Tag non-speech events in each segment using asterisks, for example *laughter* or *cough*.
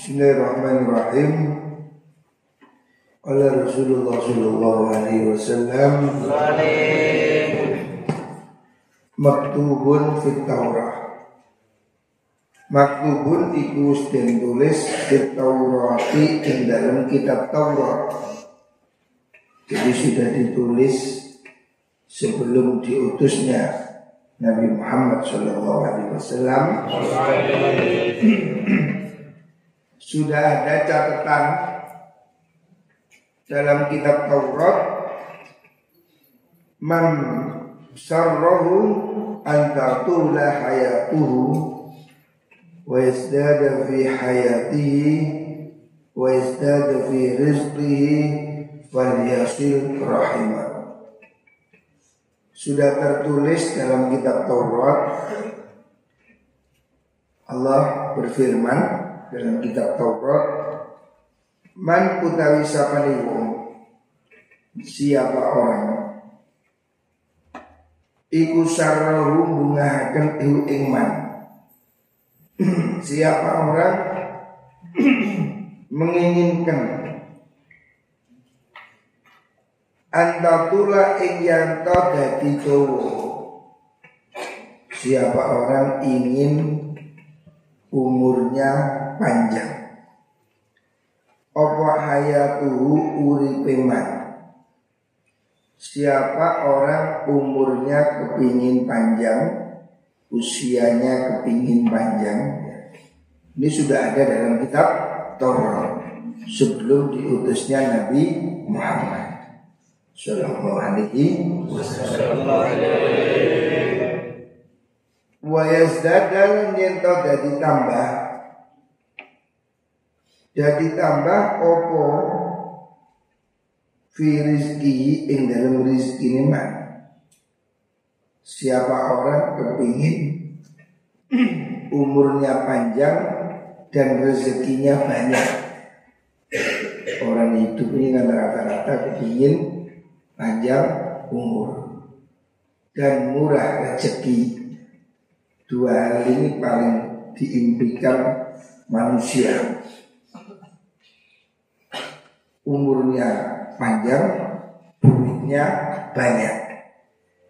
Bismillahirrahmanirrahim. Qala Rasulullah sallallahu alaihi wasallam Maktubun fit Taurah Maktubun iku den tulis fit Taurati ing dalam kitab Taurat. Jadi sudah ditulis sebelum diutusnya Nabi Muhammad Shallallahu Alaihi Wasallam sudah ada catatan dalam kitab Taurat. Man sarrahu an tatula hayatuhu wa yasdada fi hayatihi wa yasdada fi rizqihi falyasil rahimah. Sudah tertulis dalam kitab Taurat. Allah berfirman dalam kitab Taurat man utawi sapane wong siapa orang iku sarrahu bungahaken iku ingman *clears throat* siapa orang *clears throat* menginginkan antatula ing yanto dadi siapa orang ingin umurnya panjang. Apa hayatuhu uripe. Siapa orang umurnya kepingin panjang, usianya kepingin panjang. Ini sudah ada dalam kitab Taurat sebelum diutusnya Nabi Muhammad Sallallahu Alaihi Wasallam. Wa yazdadal nyento dadi tambah jadi tambah opo fi rizki ing dalam rizki ini man. Siapa orang kepingin *clears throat* umurnya panjang dan rezekinya banyak. Orang hidup ini kan rata-rata kepingin panjang umur dan murah rezeki. Dua hal ini paling diimpikan manusia umurnya panjang, duitnya banyak.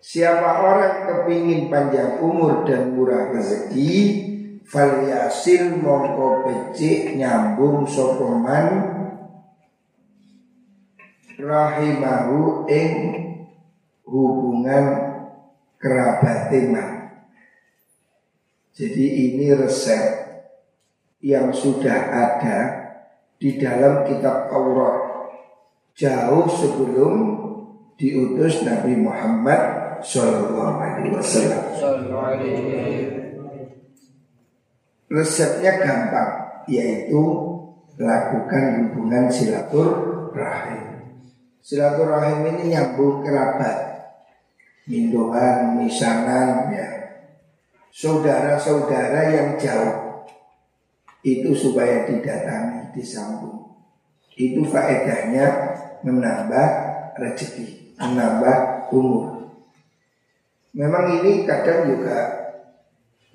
Siapa orang kepingin panjang umur dan murah rezeki, Faliasil mongko becik nyambung sokoman rahimahu ing hubungan kerabat teman. Jadi ini resep yang sudah ada di dalam kitab Taurat. Jauh sebelum diutus Nabi Muhammad Shallallahu Alaihi Wasallam. Resepnya gampang, yaitu lakukan hubungan silaturahim. Silaturahim ini nyambung kerabat, mindohan, misanan, ya, saudara-saudara yang jauh itu supaya didatangi disambung. Itu faedahnya menambah rezeki, menambah umur. Memang ini kadang juga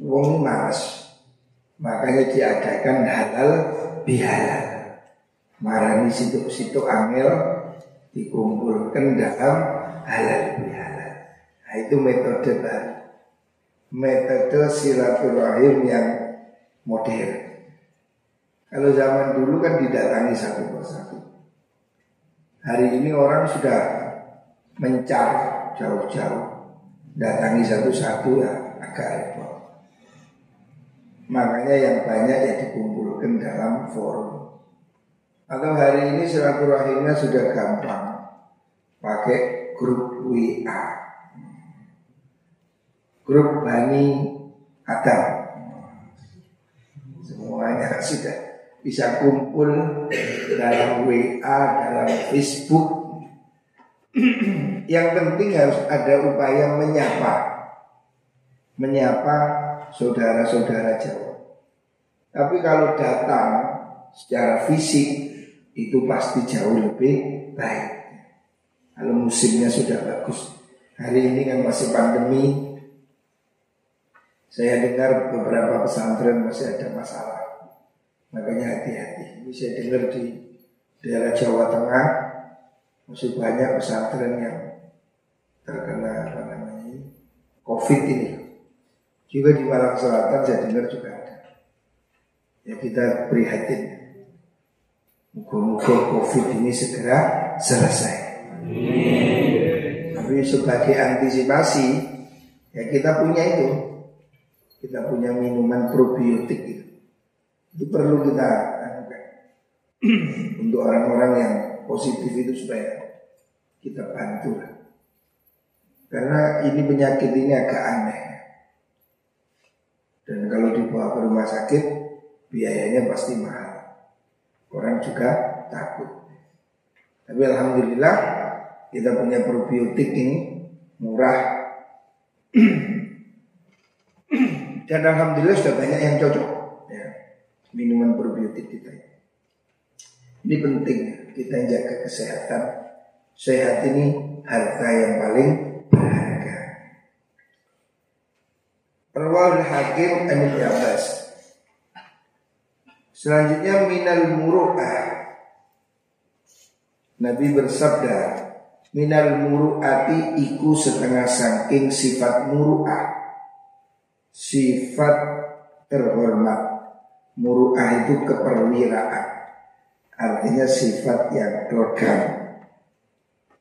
wong malas. Makanya diadakan halal bihalal. Marani situ-situ angel dikumpulkan dalam halal bihalal. Nah, itu metode baru. Metode silaturahim yang modern. Kalau zaman dulu kan didatangi satu persatu. Hari ini orang sudah mencar jauh-jauh. Datangi satu-satu ya agak repot. Makanya yang banyak ya dikumpulkan dalam forum. Atau hari ini silaturahimnya sudah gampang. Pakai grup WA. Grup Bani Adam. Semuanya sudah bisa kumpul dalam WA, dalam Facebook. Yang penting harus ada upaya menyapa, menyapa saudara-saudara Jawa. Tapi kalau datang secara fisik itu pasti jauh lebih baik. Kalau musimnya sudah bagus. Hari ini kan masih pandemi. Saya dengar beberapa pesantren masih ada masalah Makanya hati-hati. Ini saya dengar di daerah Jawa Tengah masih banyak pesantren yang terkena apa namanya COVID ini. Juga di Malang Selatan saya dengar juga ada. Ya kita prihatin. Muka-muka COVID ini segera selesai. Tapi sebagai antisipasi ya kita punya itu. Kita punya minuman probiotik itu. Itu perlu kita *clears throat* untuk orang-orang yang positif itu supaya kita bantu. Karena ini penyakit ini agak aneh. Dan kalau dibawa ke rumah sakit biayanya pasti mahal. Orang juga takut. Tapi alhamdulillah kita punya probiotik ini murah. *clears throat* Dan alhamdulillah sudah banyak yang cocok minuman probiotik kita. Ini penting kita jaga kesehatan. Sehat ini harta yang paling Rawal Hakim an Abbas. Selanjutnya minal muru'ah. Nabi bersabda, minal muru'ati iku setengah saking sifat muru'ah. Sifat terhormat. Muru'ah itu keperwiraan. Artinya sifat yang elegan.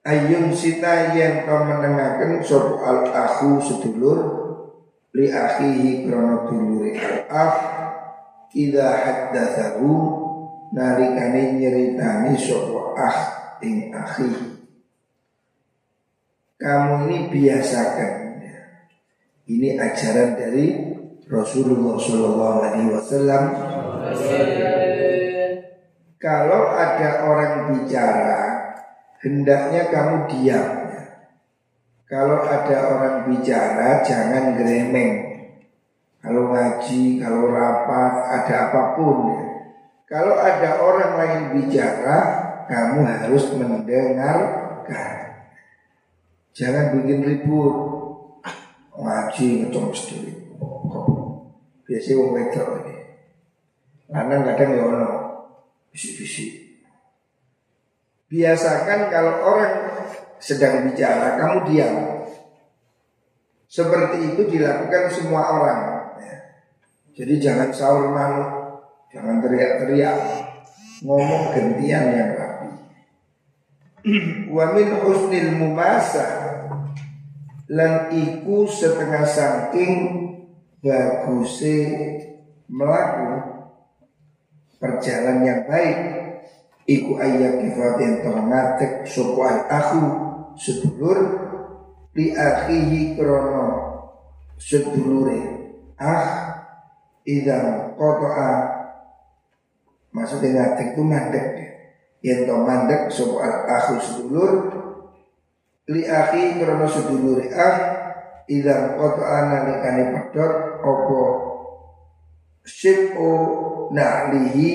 Ayun sita yang kau mendengarkan soal aku sedulur li akhihi krono dulure al-akh idza haddatsahu nalikane nyeritani sapa akh ing akhi kamu ini biasakan ini ajaran dari Rasulullah Shallallahu Alaihi Wasallam kalau ada orang bicara hendaknya kamu diam kalau ada orang bicara jangan gremeng. Kalau ngaji, kalau rapat, ada apa pun. Kalau ada orang lain bicara, kamu harus mendengarkan. Jangan bikin ribut. Ngaji ngecong sendiri. Biasanya wong wedok ini. Lanang kadang ya ono bisik-bisik. Biasakan kalau orang sedang bicara, kamu diam. Seperti itu dilakukan semua orang. Ya. Jadi jangan sahur malu, jangan teriak-teriak, ngomong gantian yang rapi. *clears throat* Wa min husnil mumasa lan iku setengah saking baguse melaku perjalanan yang baik. Iku ayat kifatin tongatek sopo aku sedulur li akhihi krono sedulure. Ah idang kotoa. Maksudnya ngatek itu mandek. Yang to mandek soal akhu sedulur li akhi krono sedulure. Ah idang kotoa nalikane pedot opo sipo naklihi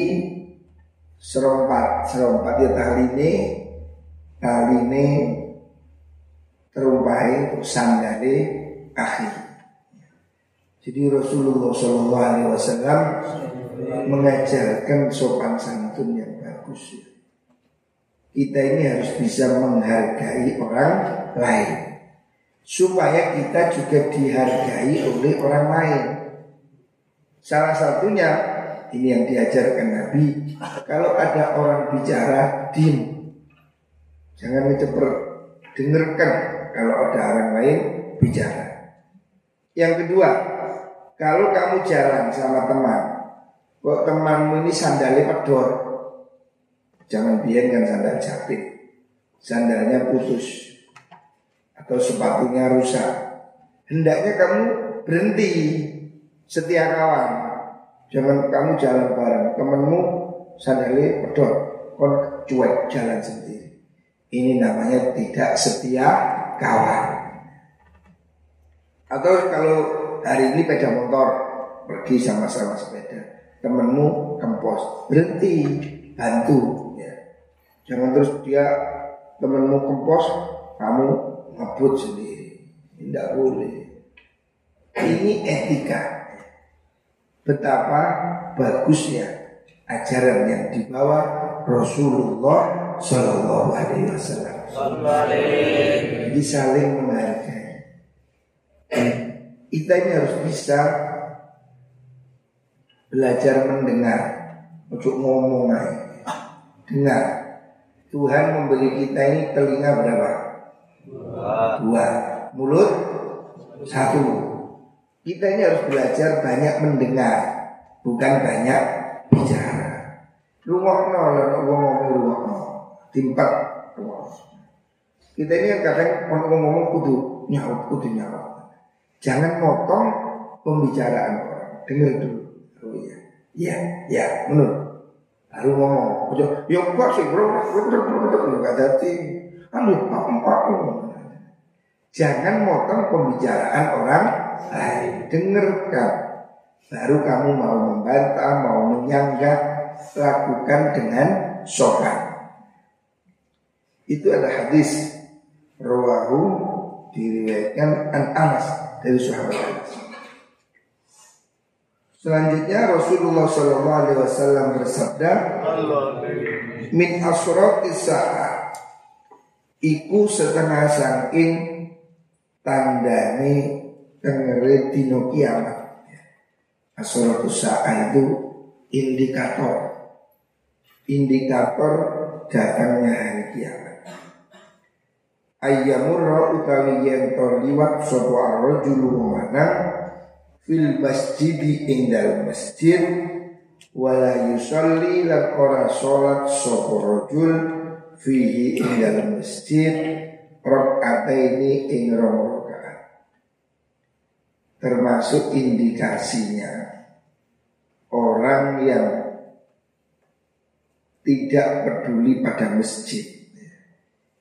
serompat serompat ya taline terupai untuk sandale akhir. Jadi Rasulullah Shallallahu Alaihi Wasallam mengajarkan sopan santun yang bagus. Kita ini harus bisa menghargai orang lain supaya kita juga dihargai oleh orang lain. Salah satunya ini yang diajarkan Nabi, kalau ada orang bicara, dim, jangan menceper, dengarkan kalau ada orang lain bicara. Yang kedua, kalau kamu jalan sama teman, kok temanmu ini sandalnya pedor, jangan biarkan sandal jepit, sandalnya putus atau sepatunya rusak. Hendaknya kamu berhenti setia kawan. Jangan kamu jalan bareng temanmu sandalnya pedor, kon cuek jalan sendiri. Ini namanya tidak setia kawan. Atau kalau hari ini sepeda motor pergi sama-sama sepeda, temenmu kempos, berhenti, bantu. Ya. Jangan terus dia temenmu kempos, kamu ngebut sendiri. Tidak boleh. Ini etika. Betapa bagusnya ajaran yang dibawa Rasulullah Shallallahu Alaihi Wasallam. Jadi saling menghargai. Kita ini harus bisa belajar mendengar, untuk ngomong aja. Dengar. Tuhan memberi kita ini telinga berapa? Dua. Mulut satu. Kita ini harus belajar banyak mendengar, bukan banyak bicara. Rungokno, ngomong rungokno. Timpak Kita ini kan kadang ngomong-ngomong kudu nyaut, kudu nyaut. Jangan motong pembicaraan orang. Dengar dulu. Oh iya. Iya, iya, menurut. Baru ngomong. Ya kok sih bro, enggak dati. Anu, aku aku. Jangan motong pembicaraan orang lain. Dengarkan. Baru kamu mau membantah, mau menyanggah, lakukan dengan sopan. Itu ada hadis rawahu diriwayatkan an Anas dari sahabat Anas. Selanjutnya Rasulullah Shallallahu Alaihi Wasallam bersabda, min asrot sa'ah iku setengah sangking tandani tengere dino kiamat. Asrot sa'ah itu indikator, indikator datangnya hari kiamat. Ayyamurra utawi yen to liwat sapa ar-rajulu fil masjidi indal masjid wala yusalli lan ora salat sapa rajul fihi indal masjid rakaataini ing rong termasuk indikasinya orang yang tidak peduli pada masjid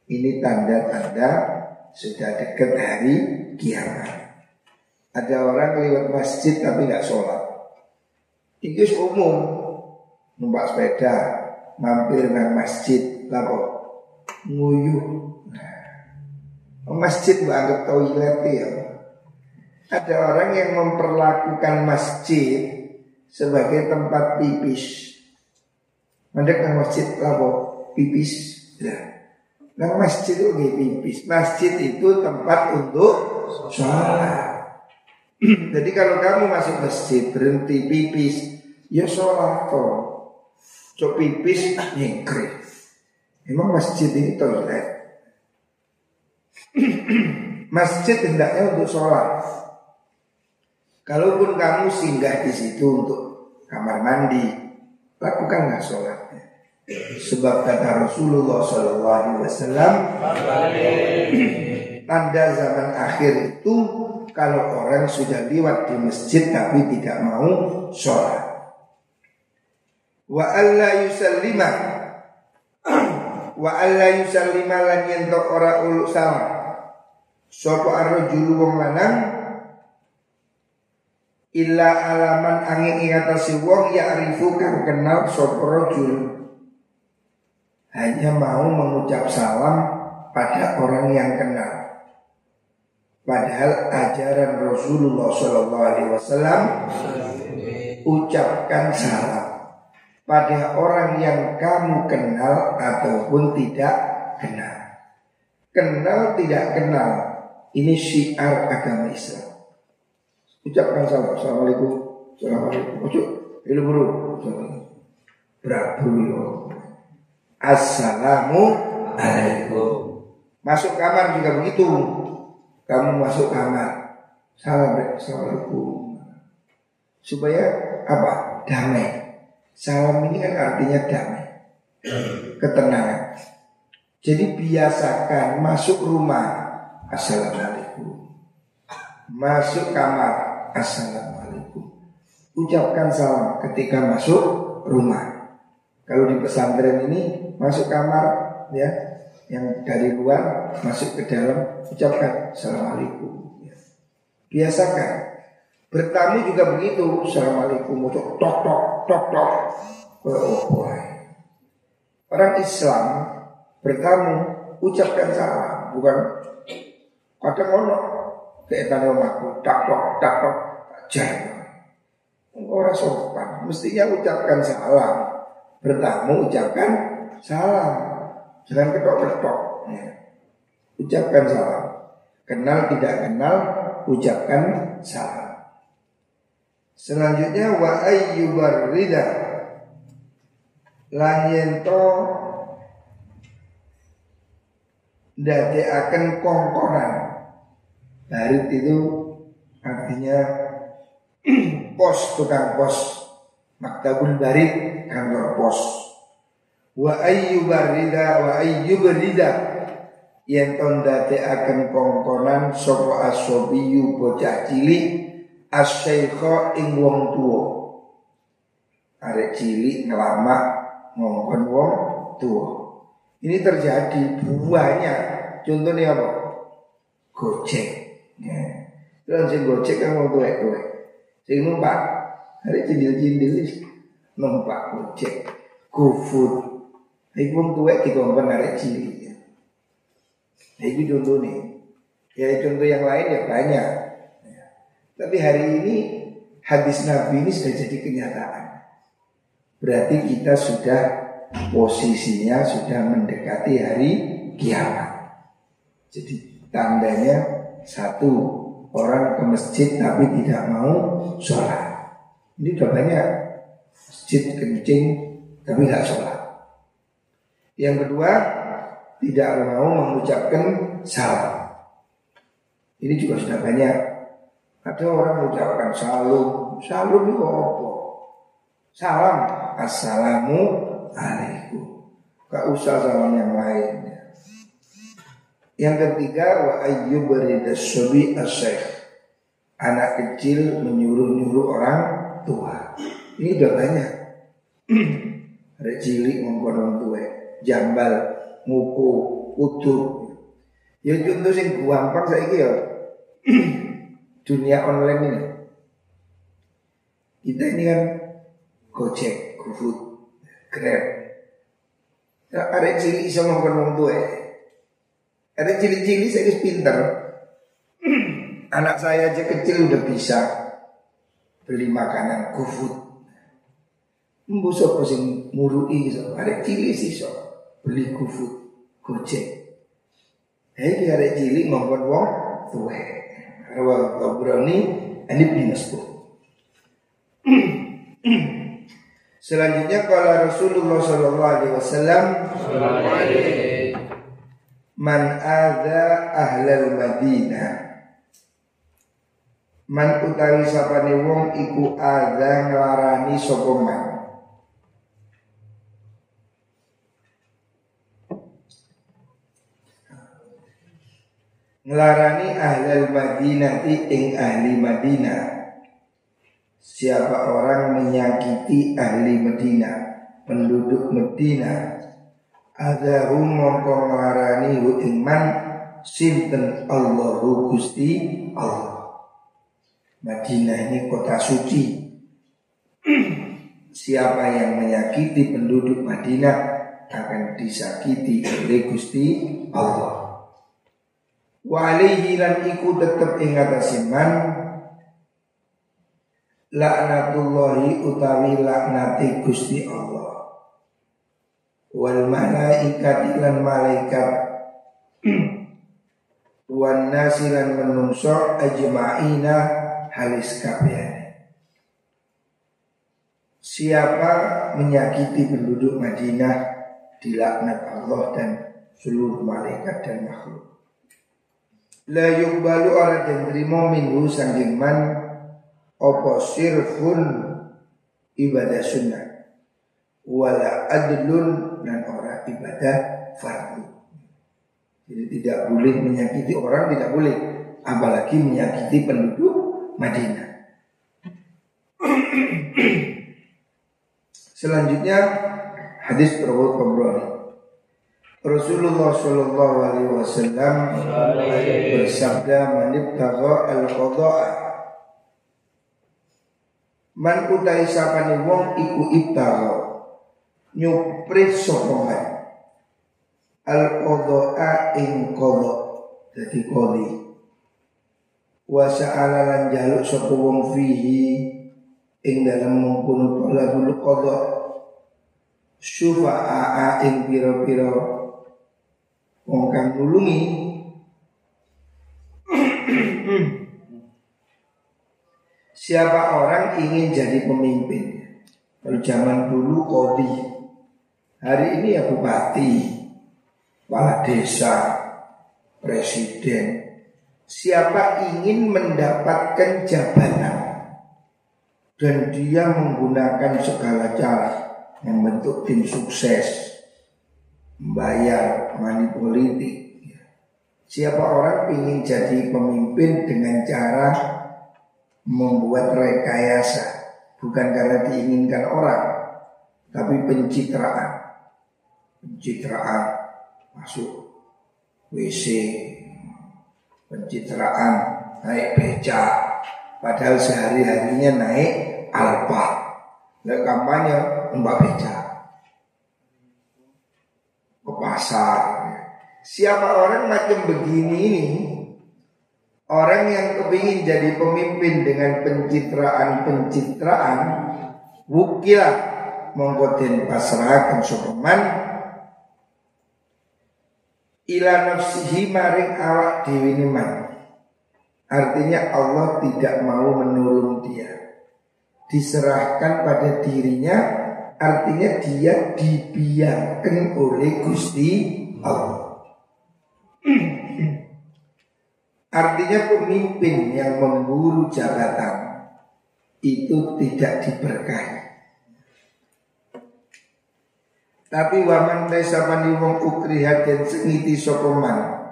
ini tanda-tanda sudah dekat hari kiamat ada orang lewat masjid tapi nggak sholat. Itu umum. Numpak sepeda, mampir nang masjid, lalu nguyuh. Nah, masjid anggap toilet ya. Ada orang yang memperlakukan masjid sebagai tempat pipis. Mandek nang masjid lalu pipis. Ya. Nang masjid itu pipis. Masjid itu tempat untuk sholat. *clears throat* Jadi kalau kamu masuk masjid berhenti pipis, ya sholat kok. Cok pipis nyengkri. Emang masjid ini toilet. *clears throat* masjid hendaknya untuk sholat. Kalaupun kamu singgah di situ untuk kamar mandi, lakukanlah sholatnya. Sebab kata Rasulullah SAW, *clears throat* tanda zaman akhir itu kalau orang sudah lewat di masjid tapi tidak mau sholat. Wa alla yusallima. Wa alla yusallima lan yentok ora ulu salam. Sopo arrojulu wong lanang? Illa alaman angin ingatasi wong ya arifu kang kenal sopo rojul hanya mau mengucap salam pada orang yang kenal. Padahal ajaran Rasulullah Shallallahu Alaihi Wasallam ucapkan salam pada orang yang kamu kenal ataupun tidak kenal. Kenal tidak kenal ini syiar agama Islam. Ucapkan salam. Assalamualaikum. Assalamualaikum. Ojo, ilu bro. Berabu yo. Assalamualaikum. Masuk kamar juga begitu kamu masuk kamar salam assalamualaikum supaya apa damai salam ini kan artinya damai. Ketenangan. Jadi biasakan masuk rumah. Assalamualaikum. Masuk kamar. Assalamualaikum. Ucapkan salam ketika masuk rumah. Kalau di pesantren ini masuk kamar ya. Yang dari luar masuk ke dalam ucapkan assalamualaikum. Ya. Biasakan. Bertamu juga begitu assalamualaikum tok tok tok tok. Boy. Orang Islam bertamu ucapkan salam bukan kadang ono kaitan rumahku tak tok tak tok jangan orang sopan mestinya ucapkan salam Bertamu ucapkan salam. Jangan ketok-ketok. Ya. Ucapkan salam. Kenal tidak kenal, ucapkan salam. Selanjutnya wa ayyubar rida lan yento akan kongkonan. Barit itu artinya *clears throat* pos tukang pos. Maktabul barit kantor pos. Wa ayyubarida wa ayyubarida yang tondate akan kongkonan soko asobiyu bocah cilik asyaikha ing wong tuwa. Arek cilik ngelamak ngongkon wong tua. Ini terjadi banyak. Contohnya apa? Gojek. Ya. Terus sing gojek kan wong tuwek-tuwek. Sing numpak arek cindil-cindil numpak gojek. GoFood. Iku wong tuwek dikongkon arek cilik. Nah, itu contoh nih. Ya contoh yang lain ya banyak. Tapi hari ini hadis Nabi ini sudah jadi kenyataan. Berarti kita sudah posisinya sudah mendekati hari kiamat. Jadi tandanya satu orang ke masjid tapi tidak mau sholat. Ini sudah banyak masjid kencing tapi tidak sholat. Yang kedua tidak mau mengucapkan salam. Ini juga sudah banyak ada orang mengucapkan salam, salam itu apa? Salam, assalamu alaikum. Gak usah salam yang lain. Yang ketiga wa ayyub ridasyabi asyikh. Anak kecil menyuruh-nyuruh orang tua. Ini udah banyak. *clears throat* Ada cilik orang tua, jambal, nguku, utuh. Ya contoh sing gampang saya ya *clears throat* dunia online ini. Kita ini kan Gojek, GoFood, Grab. Ya, ada cili bisa ngomong wong tua. Ada cili-cili saya pinter. *clears throat* Anak saya aja kecil udah bisa beli makanan GoFood. Mbusok sing murui so. Ada cili sih so. Beli GoFood, Gojek. Hei ada cili ngomong wong tua rawal Tabrani ini Ibn Selanjutnya kalau Rasulullah Shallallahu Alaihi Wasallam Man ada ahlal Madinah. Man utawi sapane wong iku ada nglarani sapa Ngelarani ahli Madinah ing ahli Madinah. Siapa orang menyakiti ahli Madinah Penduduk Madinah? Ada mongko ngelarani hu ing man Sinten Allahu Gusti Allah. Madinah ini kota suci. *clears throat* Siapa yang menyakiti penduduk Madinah akan disakiti oleh Gusti Allah. Wa alaihi lan iku tetep ing man laknatullahi utawi laknati Gusti Allah. Wal malaikat lan malaikat *clears throat* wan nasilan menungso ajma'ina halis kabeh. Siapa menyakiti penduduk Madinah dilaknat Allah dan seluruh malaikat dan makhluk la yuqbalu ala den trimo minhu sanging man apa sirfun ibadah sunnah wala adlun dan ora ibadah fardu. Jadi tidak boleh menyakiti orang, tidak boleh apalagi menyakiti penduduk Madinah. *clears throat* Selanjutnya hadis Rawat Tabrani. Rasulullah Shallallahu Alaihi Wasallam bersabda manibtaga al qada'a Man utai sapani wong iku ibtaga nyuprit sokongan al qada'a ing qada dadi qadi wa sa'ala lan jaluk sapa wong fihi ing dalam mengkono talabul qada syufa'a ing piro-piro wong kang nulungi. Siapa orang ingin jadi pemimpin? Kalau zaman dulu kodi. Hari ini ya bupati Kepala desa Presiden. Siapa ingin mendapatkan jabatan? Dan dia menggunakan segala cara Yang bentuk tim sukses Membayar money politik Siapa orang ingin jadi pemimpin dengan cara membuat rekayasa? Bukan karena diinginkan orang tapi pencitraan. Pencitraan masuk WC pencitraan naik beca padahal sehari harinya naik alpa. Dan kampanye mbak beca ke pasar siapa orang macam begini ini? Orang yang kepingin jadi pemimpin dengan pencitraan-pencitraan Wukilah. Mongkotin pasrahkan sopeman Ila nafsihi maring awak diwiniman Artinya Allah tidak mau menolong dia. Diserahkan pada dirinya Artinya dia dibiarkan oleh Gusti Allah Artinya pemimpin yang memburu jabatan itu tidak diberkahi. Tapi waman desa mani wong ukriha dan sengiti sokoman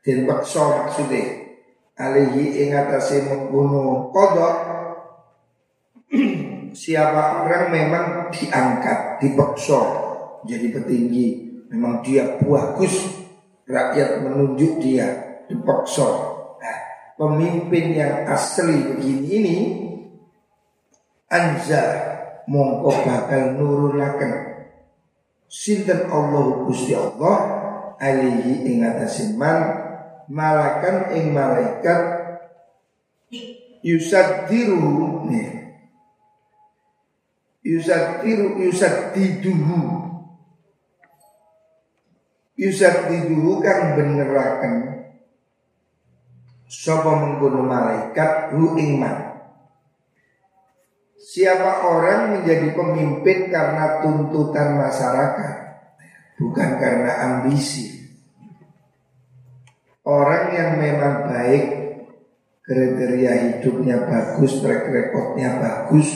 dan paksa maksudnya alihi ing atase kodok *clears throat* siapa orang memang diangkat dipaksa jadi petinggi. Memang dia bagus rakyat menunjuk dia dipaksa. Nah, pemimpin yang asli begini ini anza mongko bakal nurulaken sinten Allah Gusti Allah alihi ing man malakan ing malaikat yusaddiru nih. Yusaddiru yusaddiduhu. Yusaddiduhu kang beneraken Sopo mengkono malaikat hu ingman Siapa orang menjadi pemimpin karena tuntutan masyarakat? Bukan karena ambisi. Orang yang memang baik Kriteria hidupnya bagus, track recordnya bagus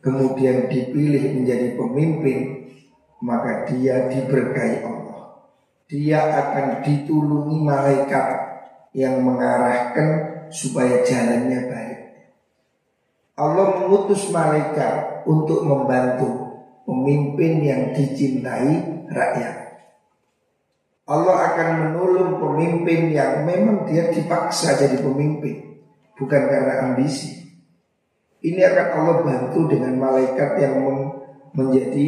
Kemudian dipilih menjadi pemimpin Maka dia diberkahi Allah. Dia akan ditulungi malaikat yang mengarahkan supaya jalannya baik. Allah mengutus malaikat untuk membantu pemimpin yang dicintai rakyat. Allah akan menolong pemimpin yang memang dia dipaksa jadi pemimpin, bukan karena ambisi. Ini akan Allah bantu dengan malaikat yang menjadi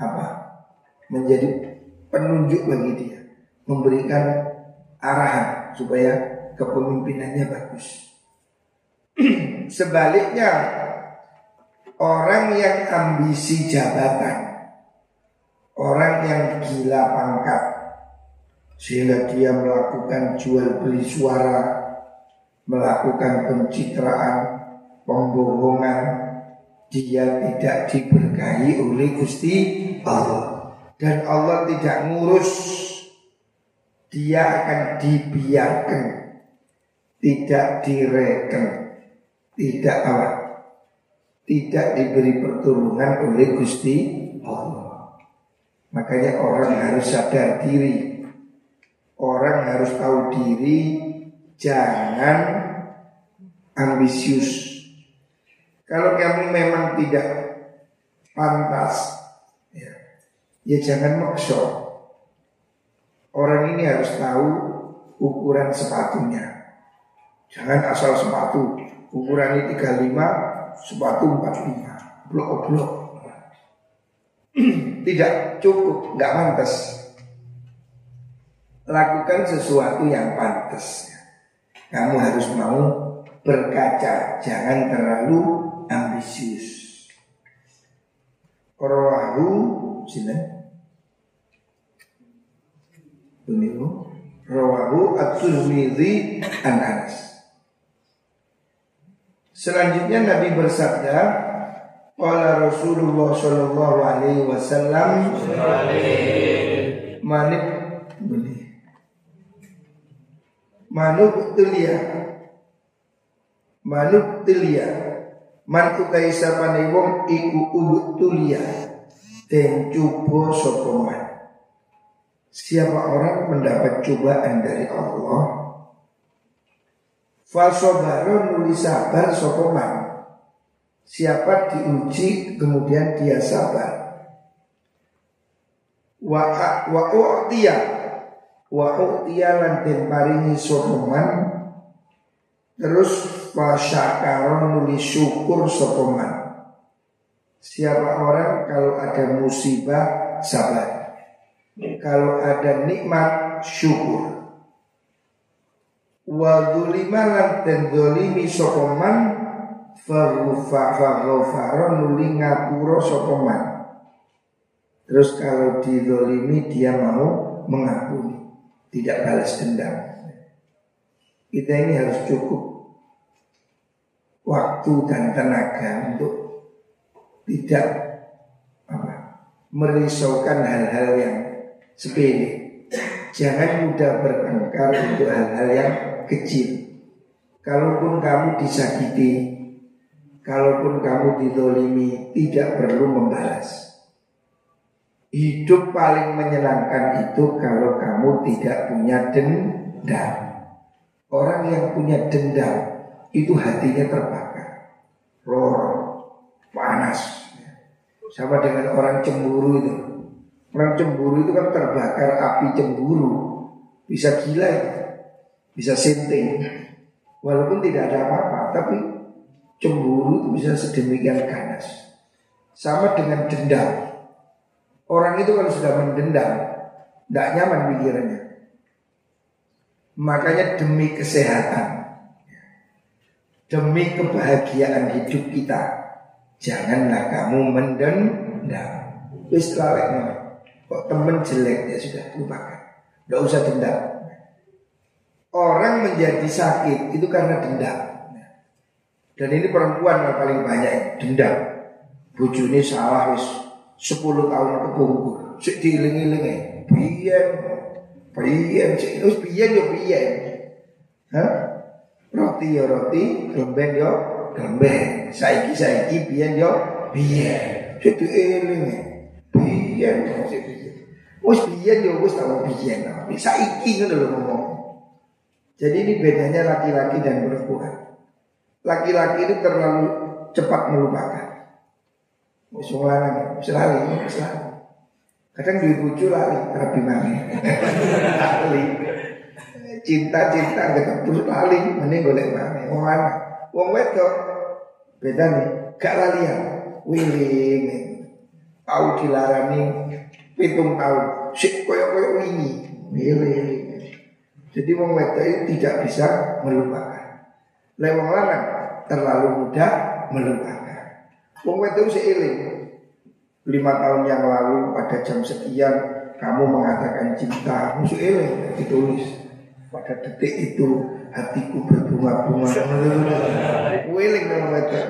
apa? Menjadi penunjuk bagi dia, memberikan arahan supaya kepemimpinannya bagus. *clears throat* Sebaliknya orang yang ambisi jabatan, orang yang gila pangkat sehingga dia melakukan jual beli suara, melakukan pencitraan, pembohongan, dia tidak diberkahi oleh Gusti Allah dan Allah tidak ngurus dia akan dibiarkan. Tidak direken tidak apa tidak diberi pertolongan oleh Gusti Allah. Makanya orang harus sadar diri. Orang harus tahu diri. Jangan ambisius. Kalau kamu memang tidak pantas ya, ya jangan maksa Orang ini harus tahu ukuran sepatunya. Jangan asal sepatu. Ukuran ini 35, sepatu 45. Blok-blok. *clears throat* Tidak cukup, nggak pantas. Lakukan sesuatu yang pantas. Kamu harus mau berkaca, jangan terlalu ambisius. Rawahu Sinten? Peniku Rawahu At-Tirmidzi an Anas. Selanjutnya Nabi bersabda, Qala Rasulullah sallallahu alaihi wasallam Manib Manub tulia. Manub tulia. Man utai sapane wong iku ubut tulia. Den cubo sokoman Siapa orang mendapat cobaan dari Allah? Falsobaro nulis sabar sokoman Siapa diuji kemudian dia sabar? Wa wa u'tiya. Wa u'tiya lan den paringi sokoman Terus syakaron nulis syukur sokoman Siapa orang kalau ada musibah sabar kalau ada nikmat syukur. Wa dzulima lan den dolimi sapa man faghfara nuli sapa man. Terus kalau didolimi dia mau mengampuni tidak balas dendam. Kita ini harus cukup waktu dan tenaga untuk tidak apa, merisaukan hal-hal yang sepele. Jangan mudah bertengkar untuk hal-hal yang kecil. Kalaupun kamu disakiti, kalaupun kamu didolimi, tidak perlu membalas. Hidup paling menyenangkan itu kalau kamu tidak punya dendam. Orang yang punya dendam itu hatinya terbakar, lorong, panas. Sama dengan orang cemburu itu. Orang cemburu itu kan terbakar api cemburu. Bisa gila ya Bisa sinting. Walaupun tidak ada apa-apa Tapi cemburu itu bisa sedemikian ganas. Sama dengan dendam. Orang itu kalau sudah mendendam Tidak nyaman pikirannya. Makanya demi kesehatan Demi kebahagiaan hidup kita Janganlah kamu mendendam. Wis laleknya Kok temen jelek ya sudah lupakan. Tidak usah dendam. Orang menjadi sakit itu karena dendam. Dan ini perempuan yang paling banyak dendam. Bujuni salah wis 10 tahun kepungkur. Sik diiling-ilingi. Biyen biyen sik wis biyen yo biyen. Roti yo roti, gelembeng yo gelembeng. Saiki saiki biyen yo biyen. Sik diilingi. Biyen sik Wis biyen yo wis tau biyen. Bisa iki ngono lho ngomong. Jadi ini bedanya laki-laki dan perempuan. Laki-laki itu terlalu cepat melupakan. Wis lanang wis lali, wis lali. Kadang duit bojo lali, rabi mana? *laughs* lali. Cinta-cinta ketemu lali, mending golek mana? Wong lanang. Wong wedok beda nih, gak lalian, wiling. Tahu dilarani pitung tahun. Sik koyo koyo ini milih jadi wong wedok tidak bisa melupakan. Lewong lanang terlalu mudah melupakan. Wong wedok seiling lima tahun yang lalu pada jam sekian kamu mengatakan cinta musuh eling ditulis. Pada detik itu hatiku berbunga-bunga. Wedok.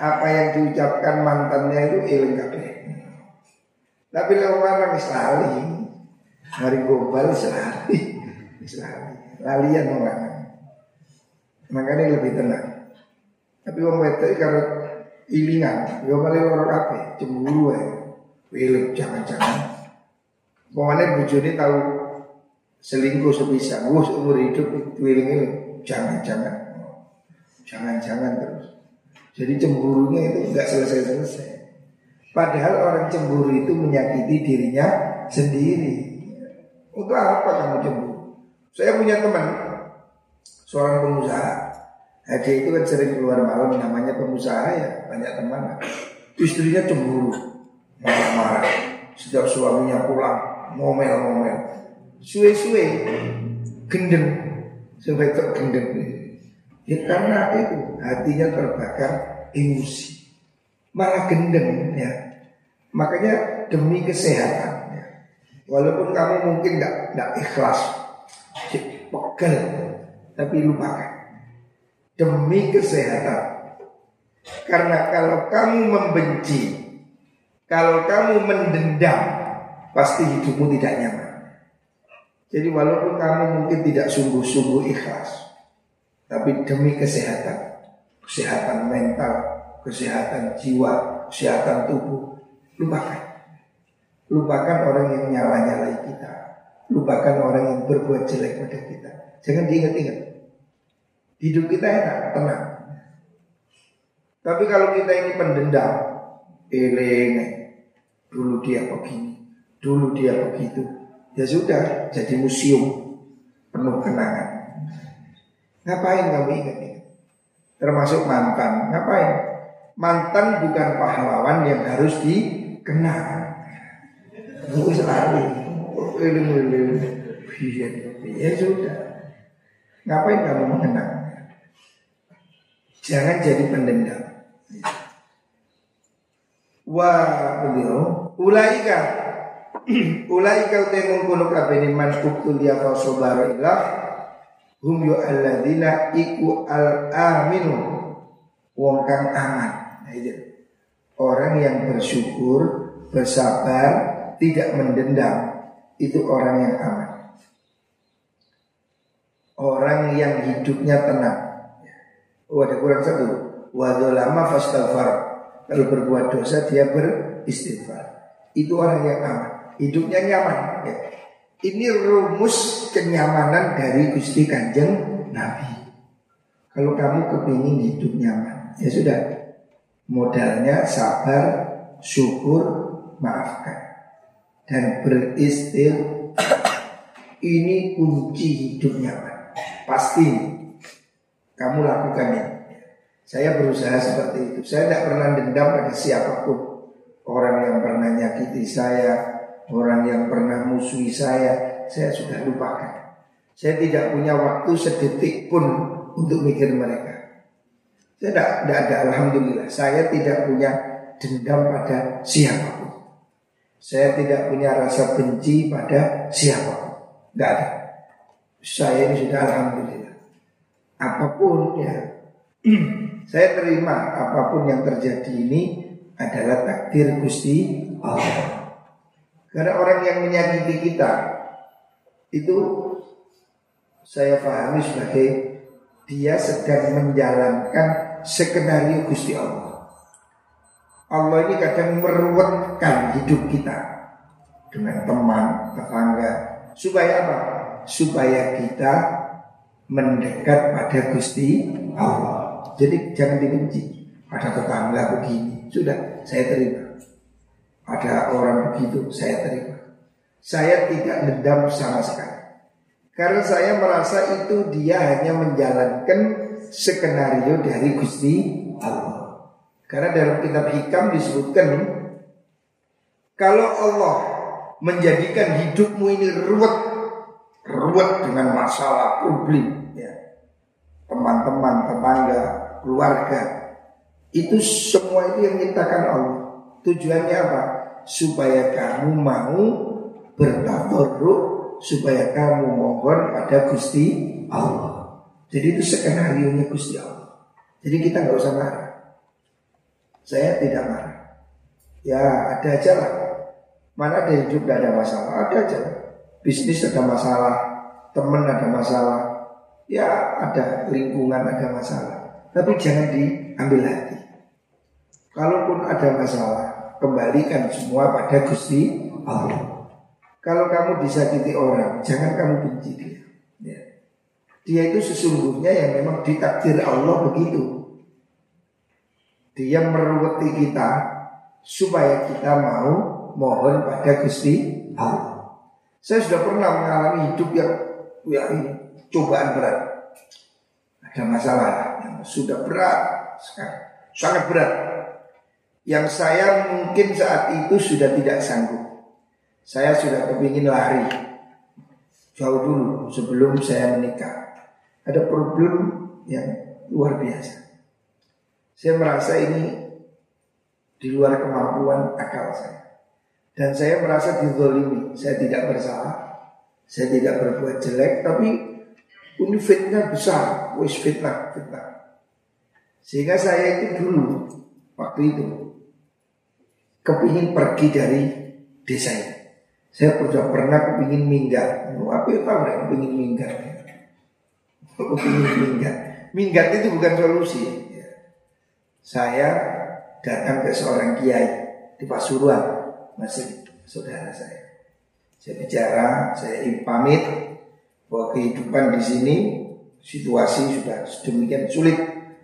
Apa yang diucapkan mantannya itu eling kabeh tapi lewat orang lali. Hari gombal selali. Selali. Lalian orang. Makanya lebih tenang. Tapi orang wedok kalau ilingan, yo malah orang apa? Cemburu ya. Pilih jangan-jangan. Pokoknya bujuni tahu selingkuh sebisa. Gue seumur hidup wiling ini jangan-jangan. Jangan-jangan terus. Jadi cemburunya itu nggak selesai-selesai. Padahal orang cemburu itu menyakiti dirinya sendiri. Untuk apa kamu cemburu? Saya punya teman, seorang pengusaha. Nah, dia itu kan sering keluar malam, namanya pengusaha ya, banyak teman. Istrinya cemburu, marah-marah. Setiap suaminya pulang, ngomel-ngomel. Suwe-suwe, gendeng. Sampai kok gendeng. Ya karena itu, hatinya terbakar emosi. Malah gendeng ya Makanya demi kesehatan. Walaupun kamu mungkin nggak nggak ikhlas, pegel, tapi lupakan demi kesehatan. Karena kalau kamu membenci, kalau kamu mendendam, pasti hidupmu tidak nyaman. Jadi walaupun kamu mungkin tidak sungguh-sungguh ikhlas, tapi demi kesehatan, kesehatan mental, kesehatan jiwa, kesehatan tubuh, lupakan. Lupakan orang yang nyala-nyalai kita. Lupakan orang yang berbuat jelek pada kita. Jangan diingat-ingat. Hidup kita enak, tenang. Tapi kalau kita ini pendendam, eling, dulu dia begini, dulu dia begitu, ya sudah jadi museum penuh kenangan. Ngapain kamu ingat-ingat? Termasuk mantan, ngapain? Mantan bukan pahlawan yang harus dikenang. Itu selalu Ya sudah. Ngapain kamu mengenang Jangan jadi pendendam. Wah beliau Ulaika *clears throat* Ulaika utai mengkono kabeni man uktulia fa sobara ilah Hum yu iku al aminu Wong kang aman Orang yang bersyukur Bersabar tidak mendendam itu orang yang aman. Orang yang hidupnya tenang. Oh ada kurang satu. Wadolama fastaghfar. Kalau berbuat dosa dia beristighfar. Itu orang yang aman. Hidupnya nyaman. Ya. Ini rumus kenyamanan dari Gusti Kanjeng Nabi. Kalau kamu kepingin hidup nyaman, ya sudah. Modalnya sabar, syukur, maafkan dan beristil ini kunci hidupnya Pak. Pasti kamu lakukan ya. Saya berusaha seperti itu. Saya tidak pernah dendam pada siapa pun. Orang yang pernah nyakiti saya, orang yang pernah musuhi saya, saya sudah lupakan. Saya tidak punya waktu sedetik pun untuk mikir mereka. Saya tidak, tidak ada, Alhamdulillah. Saya tidak punya dendam pada siapa pun. Saya tidak punya rasa benci pada siapa Tidak ada. Saya ini sudah alhamdulillah. Apa pun ya, *clears throat* saya terima apa pun yang terjadi ini adalah takdir Gusti Allah. Karena orang yang menyakiti kita itu saya pahami sebagai dia sedang menjalankan skenario Gusti Allah. Allah ini kadang meruwetkan hidup kita dengan teman, tetangga, supaya apa? Supaya kita mendekat pada Gusti Allah. Jadi jangan dibenci. Ada tetangga begini, sudah saya terima. Ada orang begitu, saya terima. Saya tidak dendam sama sekali. Karena saya merasa itu dia hanya menjalankan skenario dari Gusti Allah. Karena dalam kitab hikam disebutkan kalau Allah menjadikan hidupmu ini ruwet, ruwet dengan masalah problem, ya, teman-teman, tetangga, keluarga, itu semua itu yang menciptakan Allah. Tujuannya apa? Supaya kamu mau bertabarruk, supaya kamu mohon pada Gusti Allah. Jadi itu skenario nya Gusti Allah. Jadi kita nggak usah marah. Saya tidak marah. Ya ada aja lah. Mana ada hidup tidak ada masalah, ada aja. Bisnis ada masalah, teman ada masalah, ya ada lingkungan ada masalah. Tapi jangan diambil hati. Kalaupun ada masalah, kembalikan semua pada Gusti Allah. Kalau kamu disakiti orang, jangan kamu benci dia. Ya. Dia itu sesungguhnya yang memang ditakdir Allah begitu. Dia meruweti kita supaya kita mau mohon pada Gusti Allah. Saya sudah pernah mengalami hidup yang ya cobaan berat. Ada masalah yang sudah berat sekarang, sangat berat. Yang saya mungkin saat itu sudah tidak sanggup. Saya sudah kepingin lari jauh dulu sebelum saya menikah. Ada problem yang luar biasa. Saya merasa ini di luar kemampuan akal saya. Dan saya merasa dizolimi. Saya tidak bersalah. Saya tidak berbuat jelek. Tapi ini fitnah besar. Wis fitnah, fitnah. Sehingga saya itu dulu Waktu itu Kepingin pergi dari desa ini. Saya sudah pernah kepingin minggat. Apa ya tahu kepingin Kepingin minggat Minggat itu bukan solusi Saya datang ke seorang kiai Di Pasuruan masih saudara saya. Saya bicara, saya pamit bahwa kehidupan di sini situasi sudah sedemikian sulit,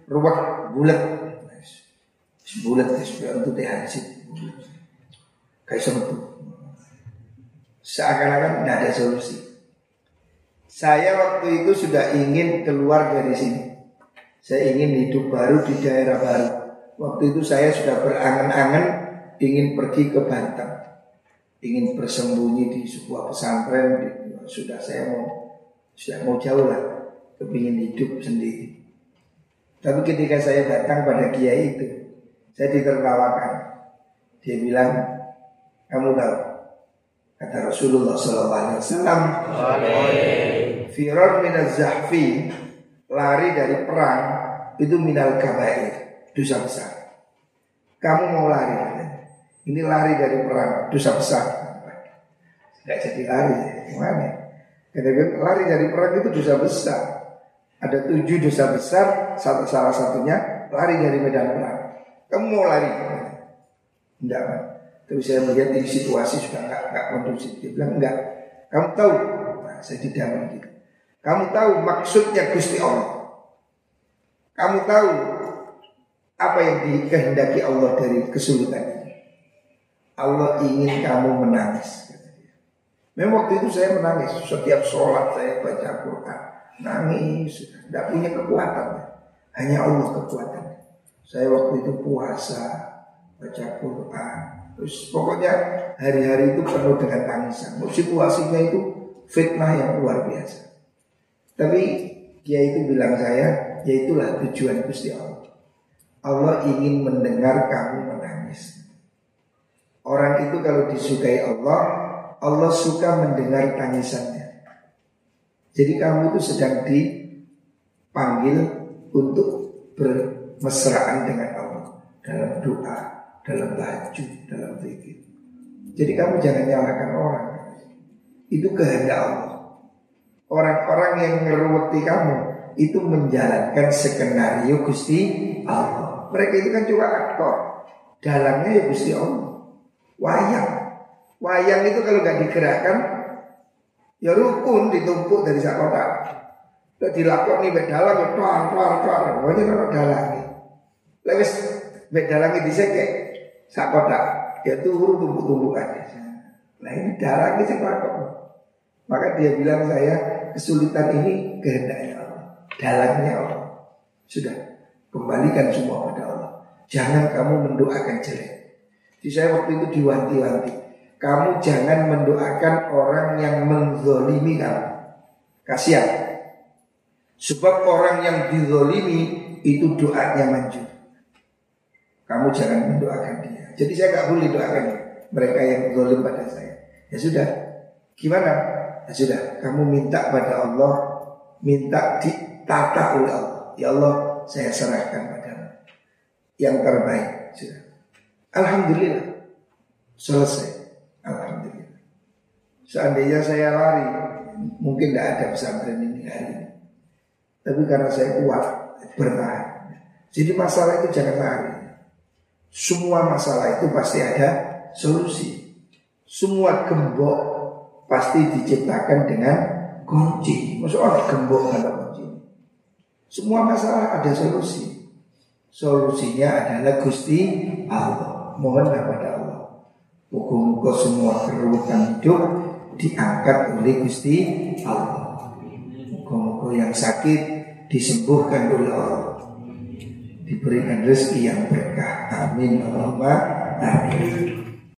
ruwet, bulat, bulat untuk hasil, kayak sempat. Seakan-akan tidak ada solusi. Saya waktu itu sudah ingin keluar dari sini. Saya ingin hidup baru di daerah baru. Waktu itu saya sudah berangan-angan ingin pergi ke Banten, ingin bersembunyi di sebuah pesantren, sudah saya mau sudah mau jauh lah, kepingin hidup sendiri. Tapi ketika saya datang pada kiai itu, saya ditertawakan. Dia bilang, kamu tahu, kata Rasulullah SAW, Firar minaz zahfi, lari dari perang, itu minal kabair, dosa besar. Kamu mau lari, ini lari dari perang dosa besar. Tidak jadi lari, gimana? Karena lari dari perang itu dosa besar. Ada tujuh dosa besar, satu salah satunya lari dari medan perang. Kamu mau lari? Enggak? Tapi saya melihat ini situasi sudah enggak, enggak kondusif. Dia bilang enggak. Kamu tahu? Nah, saya tidak begitu. Kamu tahu maksudnya Gusti Allah. Kamu tahu apa yang dikehendaki Allah dari kesulitan ini. Allah ingin kamu menangis. Memang waktu itu saya menangis setiap sholat saya baca Quran, nangis, tidak punya kekuatan, hanya Allah kekuatan. Saya waktu itu puasa, baca Quran, terus pokoknya hari-hari itu penuh dengan tangisan. Situasinya itu fitnah yang luar biasa. Tapi dia itu bilang saya, yaitulah tujuan Gusti Allah. Allah ingin mendengar kamu menangis. Orang itu kalau disukai Allah, Allah suka mendengar tangisannya. Jadi kamu itu sedang dipanggil untuk bermesraan dengan Allah dalam doa, dalam baju, dalam zikir. Jadi kamu jangan nyalakan orang. Itu kehendak Allah. Orang-orang yang ngeruweti kamu itu menjalankan skenario Gusti Allah. Mereka itu kan cuma aktor. Dalamnya ya Gusti Allah. Wayang. Wayang itu kalau nggak digerakkan, ya rukun ditumpuk dari sak kota. Kalau dilakoni mek dalang ya tuar tuar tuar. Pokoknya kalau dalang. Lewis mek dalang di sekek sak kota. Ya turu tumpuk-tumpukan. Nah ini dalang ini kok. Maka dia bilang saya kesulitan ini kehendaknya Allah. Dalangnya Allah. Sudah kembalikan semua pada Allah. Jangan kamu mendoakan jelek. Jadi saya waktu itu diwanti-wanti. Kamu jangan mendoakan orang yang menzolimi kamu. Kasihan. Sebab orang yang dizolimi itu doanya manjur. Kamu jangan mendoakan dia. Jadi saya nggak boleh doakan mereka yang zolim pada saya. Ya sudah. Gimana? Ya sudah. Kamu minta pada Allah, minta ditata oleh Allah. Ya Allah, saya serahkan padamu. Yang terbaik. Sudah. Alhamdulillah selesai. Alhamdulillah. Seandainya saya lari, mungkin tidak ada pesantren ini hari ini. Tapi karena saya kuat, bertahan. Jadi masalah itu jangan lari. Semua masalah itu pasti ada solusi. Semua gembok pasti diciptakan dengan kunci. Maksud orang gembok kunci. Semua masalah ada solusi. Solusinya adalah Gusti Allah mohonlah pada Allah. Muka-muka semua kerutan hidup diangkat oleh Gusti Allah. Muka-muka yang sakit disembuhkan oleh Allah. Diberikan rezeki yang berkah. Amin. Allahumma amin.